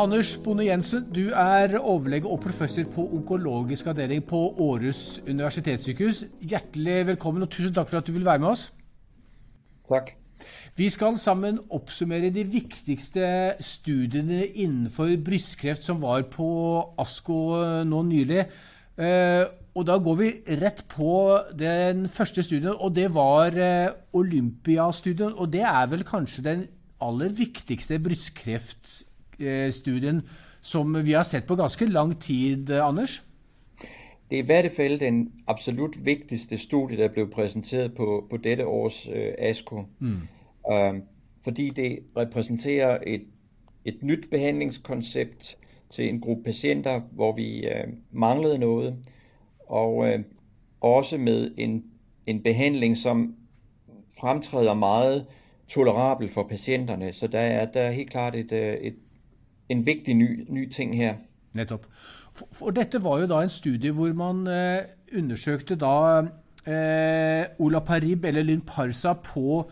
Anders Bonde Jensen, du er overlege og professor på onkologisk avdeling på Århus universitetssykehus. Hjertelig velkommen, og tusen takk for at du vil være med oss. Takk. Vi skal sammen oppsummere de viktigste studiene innenfor brystkreft som var på ASKO nå nylig. Eh, og da går vi rett på den første studien, og det var eh, Olympia-studien. Og det er vel kanskje den aller viktigste brystkreftstudien som vi har sett på ganske lang tid, Anders? Det er i hvert fall den absolut vigtigste studie, der blev præsenteret på, på dette års øh, ASCO. Mm. Øh, fordi det repræsenterer et, et nyt behandlingskoncept til en gruppe patienter, hvor vi øh, manglede noget, og øh, også med en, en behandling, som fremtræder meget tolerabel for patienterne. Så der er, der er helt klart et, et, en vigtig ny, ny ting her. Nettopp. For, dette var jo da en studie hvor man eh, undersøkte da eh, olaparib eller Lynparsa på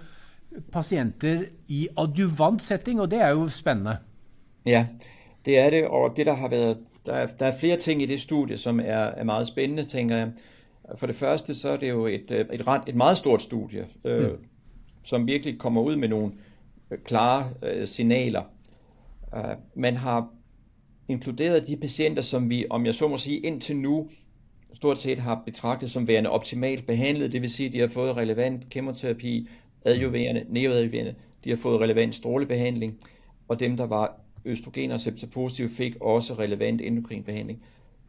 pasienter i adjuvant setting, og det er jo spennende. Ja, det er det, og det der har været, der er, der er flere ting i det studie, som er, er meget spændende, tænker jeg. For det første, så er det jo et, øh, et, ret, et meget stort studie, øh, mm. som virkelig kommer ud med nogle øh, klare øh, signaler. Uh, man har inkluderet de patienter, som vi, om jeg så må sige, indtil nu stort set har betragtet som værende optimalt behandlet, det vil sige, at de har fået relevant kemoterapi, adjuverende, neoadjuverende, de har fået relevant strålebehandling, og dem, der var østrogenreceptor positive, fik også relevant endokrinbehandling.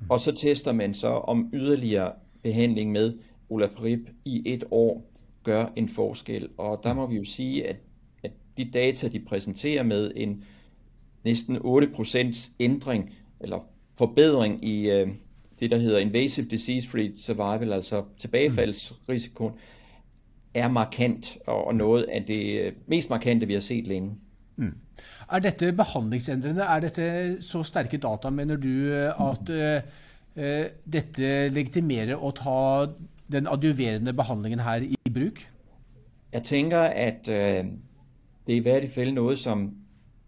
Og så tester man så, om yderligere behandling med olaparib i et år gør en forskel. Og der må vi jo sige, at, at de data, de præsenterer med en næsten 8% ændring eller forbedring i øh, det, der hedder invasive disease-free survival, altså tilbagefaldsrisikoen, er markant og noget af det øh, mest markante, vi har set længe. Mm. Er dette behandlingsendrende? Er dette så stærke data, mener du, at uh, uh, dette legitimerer at ta den adjuverende behandlingen her i bruk? Jeg tænker, at uh, det er i hvert fald noget, som,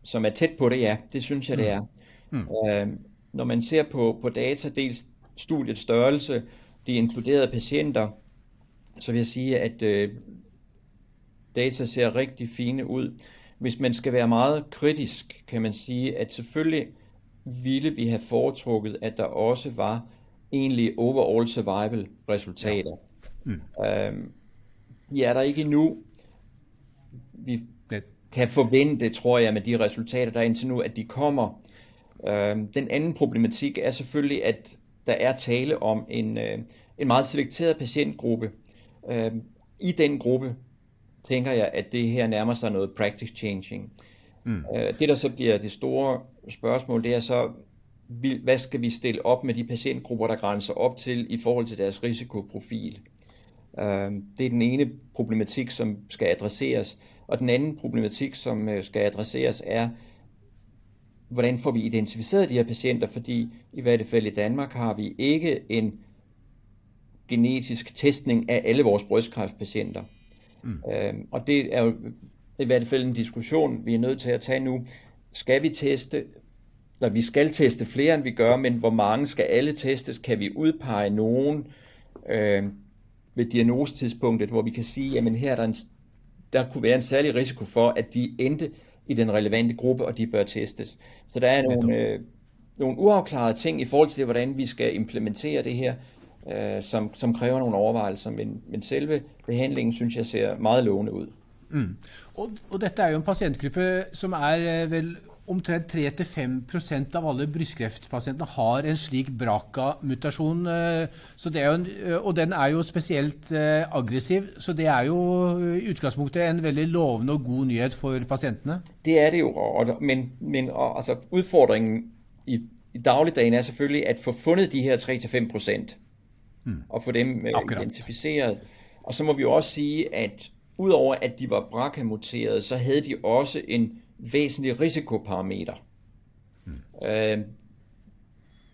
som er tæt på det, ja. Det synes jeg, det er. Mm. Uh, når man ser på, på data, dels studiets størrelse, de inkluderede patienter, så vil jeg sige, at uh, data ser rigtig fine ud. Hvis man skal være meget kritisk, kan man sige, at selvfølgelig ville vi have foretrukket, at der også var egentlig overall survival resultater. Ja. Mm. Øhm, de er der ikke endnu. Vi kan forvente, tror jeg, med de resultater, der er indtil nu, at de kommer. Øhm, den anden problematik er selvfølgelig, at der er tale om en, øh, en meget selekteret patientgruppe. Øhm, I den gruppe tænker jeg, at det her nærmer sig noget practice changing. Mm. Det, der så bliver det store spørgsmål, det er så, hvad skal vi stille op med de patientgrupper, der grænser op til i forhold til deres risikoprofil? Det er den ene problematik, som skal adresseres. Og den anden problematik, som øh, skal adresseres, er, hvordan får vi identificeret de her patienter? Fordi i hvert fald i Danmark har vi ikke en genetisk testning af alle vores brystkræftpatienter. Mm. Øhm, og det er jo i hvert fald en diskussion, vi er nødt til at tage nu. Skal vi teste, eller vi skal teste flere, end vi gør, men hvor mange skal alle testes? Kan vi udpege nogen øh, ved diagnosetidspunktet, hvor vi kan sige, jamen her er der, en, der kunne være en særlig risiko for, at de endte i den relevante gruppe, og de bør testes. Så der er nogle, øh, nogle uafklarede ting i forhold til, hvordan vi skal implementere det her øh, som, som kræver nogle overvejelser, men, men selve behandlingen synes jeg ser meget lovende ud. Mm. Og, og dette er jo en patientgruppe som er øh, vel omtrent 3-5% av alle brystkreftpasientene har en slik BRCA-mutasjon. Så det jo en, øh, og den er jo spesielt aggressiv, så det er jo i udgangspunktet en veldig lovende og god nyhed for pasienterne. Det er det jo, og, men, men og, altså, udfordringen i, i dagligdagen er selvfølgelig at få fundet de her 3-5 procent hmm. og få dem øh, identificeret. Og så må vi jo også sige, at udover at de var BRCA-muterede, så havde de også en væsentlig risikoparameter. Hmm. Øh,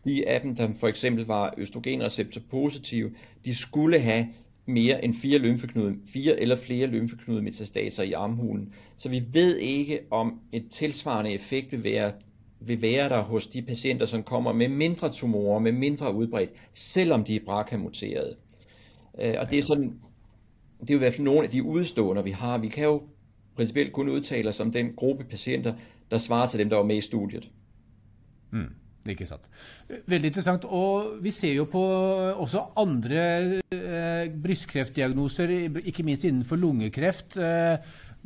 de af dem, der for eksempel var østrogenreceptor positive, de skulle have mere end fire, lymfeknude, fire eller flere lymfeknudemetastaser i armhulen. Så vi ved ikke, om et tilsvarende effekt vil være vil være der hos de patienter, som kommer med mindre tumorer, med mindre udbredt, selvom de er BRCA-muterede. Øh, og det er sådan, det er jo i hvert fald nogle af de udstående, vi har. Vi kan jo principielt kun udtaler som om den gruppe patienter, der svarer til dem, der var med i studiet. Mm. Ikke sant. Veldig interessant. Og vi ser jo på eh, også andre eh, brystkreftdiagnoser, ikke minst innenfor lungekreft, eh,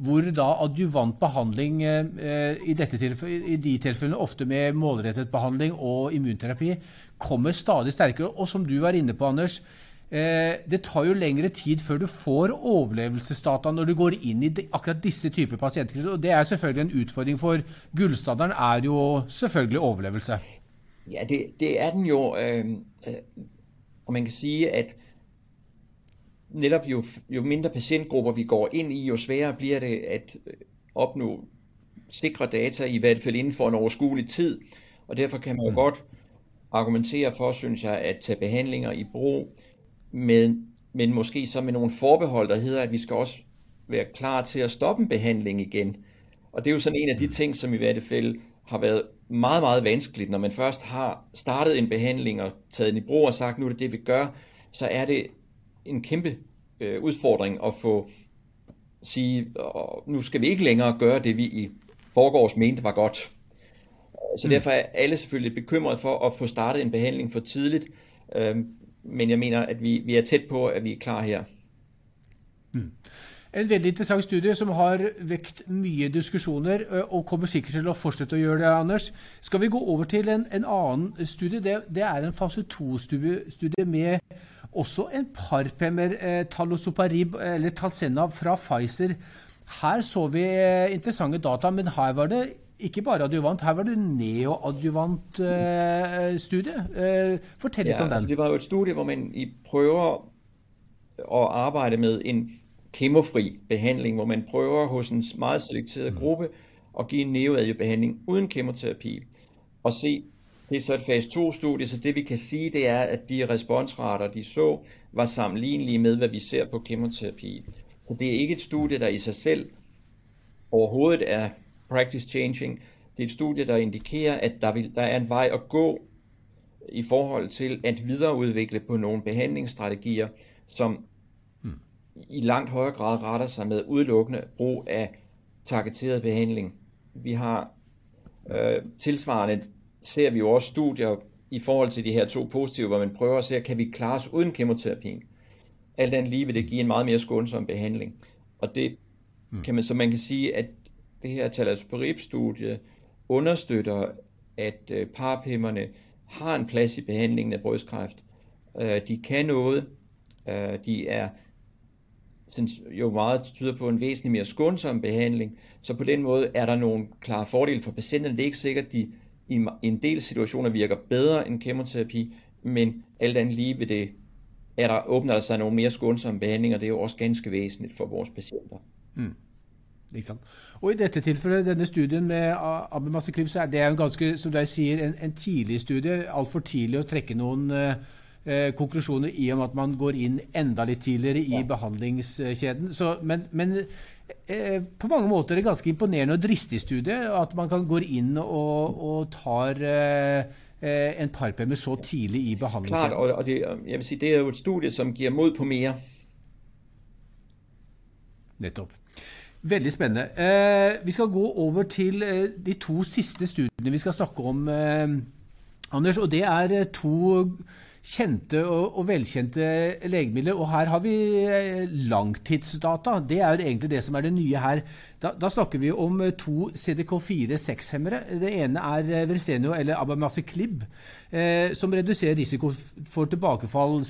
hvor da adjuvant behandling eh, i, i, de tilfellene ofte med målrettet behandling og immunterapi kommer stadig sterkere. Og som du var inne på, Anders, eh, det tar jo lengre tid før du får overlevelsesdata når du går inn i de, akkurat disse typer pasienter. Og det er selvfølgelig en utfordring, for gullstandarden er jo selvfølgelig overlevelse. Ja, det, det er den jo, øh, øh, og man kan sige, at netop jo, jo mindre patientgrupper vi går ind i, jo sværere bliver det at øh, opnå sikre data, i hvert fald inden for en overskuelig tid. Og derfor kan man jo mm. godt argumentere for, synes jeg, at tage behandlinger i brug, men, men måske så med nogle forbehold, der hedder, at vi skal også være klar til at stoppe en behandling igen. Og det er jo sådan en af de mm. ting, som i hvert fald har været meget, meget vanskeligt, når man først har startet en behandling og taget den i brug og sagt, nu er det det, vi gør, så er det en kæmpe øh, udfordring at få sige, nu skal vi ikke længere gøre det, vi i forgårs mente var godt. Så mm. derfor er alle selvfølgelig bekymret for at få startet en behandling for tidligt, øh, men jeg mener, at vi, vi er tæt på, at vi er klar her. Mm. En veldig interessant studie som har vekt mye diskusjoner, og kommer sikkert til å fortsette å gjøre det, Anders. Skal vi gå over til en, en annen studie? Det, det, er en fase 2-studie med også en parpemer, eh, talosoparib, eller Talsenna fra Pfizer. Her så vi interessante data, men her var det ikke bare adjuvant, her var det neoadjuvant eh, studie. Eh, fortell litt ja, om den. Altså det var jo et studie hvor man prøver å arbeide med en kemofri behandling, hvor man prøver hos en meget selekteret mm. gruppe at give en neoadjuvbehandling uden kemoterapi, og se, det er så et fase 2-studie, så det vi kan sige, det er, at de responsrater, de så, var sammenlignelige med, hvad vi ser på kemoterapi. Så det er ikke et studie, der i sig selv overhovedet er practice changing. Det er et studie, der indikerer, at der, vil, der er en vej at gå i forhold til at videreudvikle på nogle behandlingsstrategier, som i langt højere grad retter sig med udelukkende brug af targeteret behandling. Vi har øh, tilsvarende, ser vi jo også studier i forhold til de her to positive, hvor man prøver at se, kan vi klare os uden kemoterapien. Alt andet lige vil det give en meget mere skånsom behandling. Og det mm. kan man, så man kan sige, at det her talazoparib-studie understøtter, at øh, parpimmerne har en plads i behandlingen af brystkræft. Øh, de kan noget. Øh, de er jo meget tyder på en væsentlig mere skånsom behandling. Så på den måde er der nogle klare fordele for patienterne. Det er ikke sikkert, at de i en del situationer virker bedre end kemoterapi, men alt andet lige ved det, er der, åbner der sig nogle mere skånsomme behandlinger. Det er jo også ganske væsentligt for vores patienter. Mm. Og I dette tilfellet, denne studien med Abemasekliv, så er det en ganske, som du sier, en, en tidlig studie. Altfor tidlig å trekke noen uh, eh, konklusjoner i og med at man går inn enda litt tidligere i ja. behandlingskjeden. Så, men, men eh, på mange måter er det ganske imponerende og dristig studie at man kan gå inn og, og tar eh, en parpemme så tidlig i behandlingskjeden. Klart, og, det, jeg vil si, det er jo et studie som gir mod på mer. Nettopp. Veldig spennende. Eh, vi skal gå over til eh, de to siste studiene vi skal snakke om, eh, Anders. Og det er eh, to kjente og, og, velkjente legemidler. Og her har vi eh, langtidsdata. Det er jo egentlig det som er det nye her. Da, da snakker vi om eh, to CDK4-6-hemmere. Det ene er Versenio eller Abamaciclib, eh, som reduserer risiko for tilbakefall.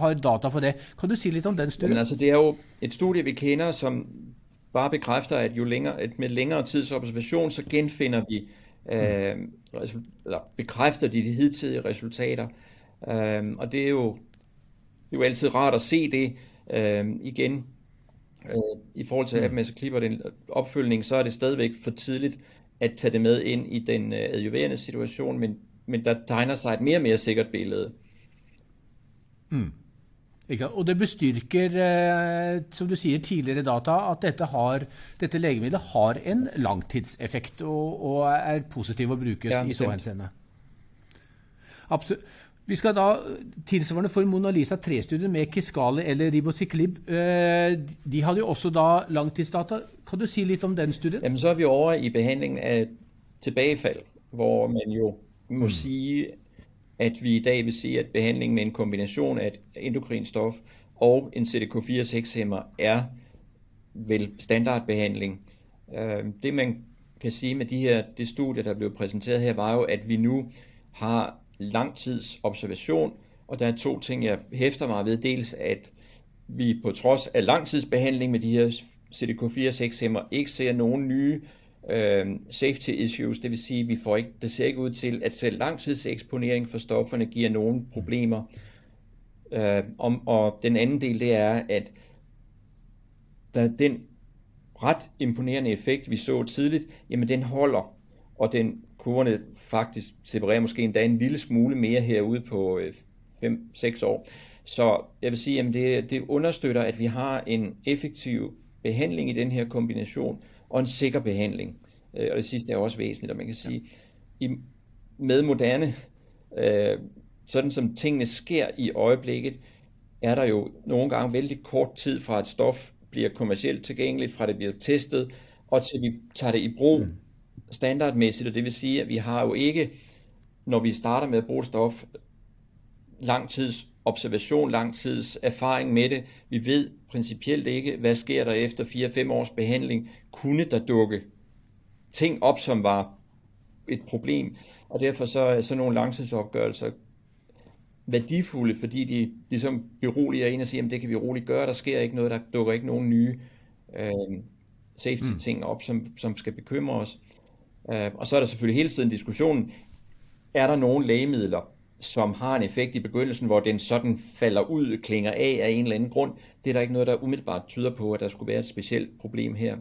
Har data for det. Kan du si litt om den studien? Ja, altså, det er jo et studie vi kjenner som bare bekrefter at jo længere, at med lengre tids observasjon så genfinder vi eh, eller bekrefter de de hidtidige resultater. Øhm, og det er, jo, det er jo altid rart at se det øhm, igen. Øh, I forhold til at man så klipper den opfølgning, så er det stadigvæk for tidligt at tage det med ind i den øh, adjuverende situation, men, men der tegner sig et mere og mere sikkert billede. Mm. Og det bestyrker, eh, som du sier, tidligere data at dette, har, dette legemiddelet har en langtidseffekt og, og er positiv å bruke ja, i så henseende. Vi skal da, Tilsvarende for Mona Lisa 3-studien med Kiskali eller Ribocyclib, eh, de hadde jo også da langtidsdata. Kan du si litt om den studien? Jamen, så er vi over i behandlingen av tilbagefall, hvor man jo må mm. sige, at vi i dag vil sige, at behandling med en kombination af et endokrin stof og en CDK4-6-hæmmer er vel standardbehandling. Øh, det man kan sige med de her, det studie, der blev præsenteret her, var jo, at vi nu har langtidsobservation, og der er to ting, jeg hæfter mig ved. Dels, at vi på trods af langtidsbehandling med de her CDK4-6-hæmmer ikke ser nogen nye øh, safety issues, det vil sige, at vi får ikke, det ser ikke ud til, at selv langtidseksponering for stofferne giver nogen problemer. Øh, om, og den anden del, det er, at der, den ret imponerende effekt, vi så tidligt, jamen den holder, og den kurverne faktisk separerer måske endda en lille smule mere herude på 5-6 øh, år. Så jeg vil sige, at det, det understøtter, at vi har en effektiv behandling i den her kombination, og en sikker behandling. Øh, og det sidste er også væsentligt, og man kan sige, i, med moderne, øh, sådan som tingene sker i øjeblikket, er der jo nogle gange vældig kort tid fra et stof bliver kommercielt tilgængeligt, fra det bliver testet, og til vi tager det i brug mm. standardmæssigt, og det vil sige, at vi har jo ikke, når vi starter med at bruge stof, lang tids observation, lang tids erfaring med det. Vi ved principielt ikke, hvad sker der efter 4-5 års behandling. Kunne der dukke ting op, som var et problem? Og derfor så er sådan nogle langtidsopgørelser værdifulde, fordi de ligesom beroliger en og siger, at det kan vi roligt gøre, der sker ikke noget, der dukker ikke nogen nye øh, safety-ting mm. op, som, som skal bekymre os. Øh, og så er der selvfølgelig hele tiden diskussionen, er der nogle lægemidler, som har en effekt i begyndelsen, hvor den sådan falder ud, klinger af af en eller anden grund. Det er der ikke noget, der umiddelbart tyder på, at der skulle være et specielt problem her.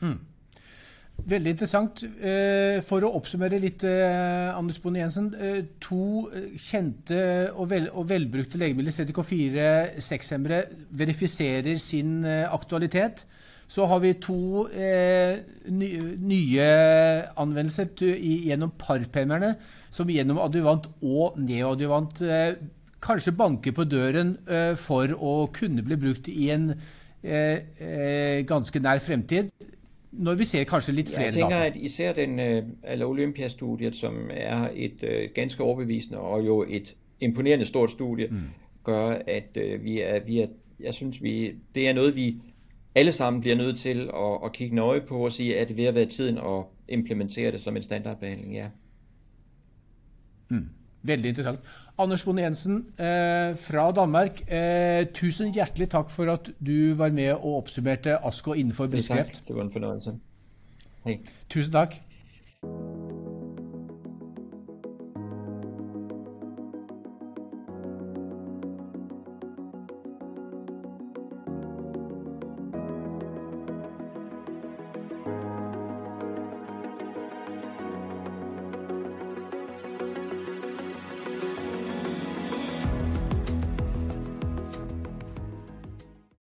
Mm. Veldig interessant. Eh, for å oppsummere litt, eh, Anders Bonde Jensen. Eh, to eh, kjente og, vel, og velbrukte legemidler, CDK4 6-hemmere, verifiserer sin aktualitet. Så har vi to eh, nye anvendelser gjennom parpemmerne, som gjennom adjuvant og neoadjuvant eh, kanskje banker på døren eh, for å kunne bli brukt i en eh, eh, ganske nær fremtid. Når vi ser kanskje litt flere data. Jeg tenker at især den eller Olympia-studiet, som er et ganske overbevisende og jo et imponerende stort studie, mm. gør at vi er, vi er jeg synes vi, det er noget, vi alle sammen bliver nødt til at, at kigge nøje på og sige, at det ved at være tiden at implementere det som en standardbehandling, ja. Mm. Veldig interessant. Anders Bonde Jensen eh, fra Danmark, eh, tusen hjertelig takk for at du var med og oppsummerte ASKO innenfor brystkreft. Det var en fornøyelse. Hei. Tusen takk.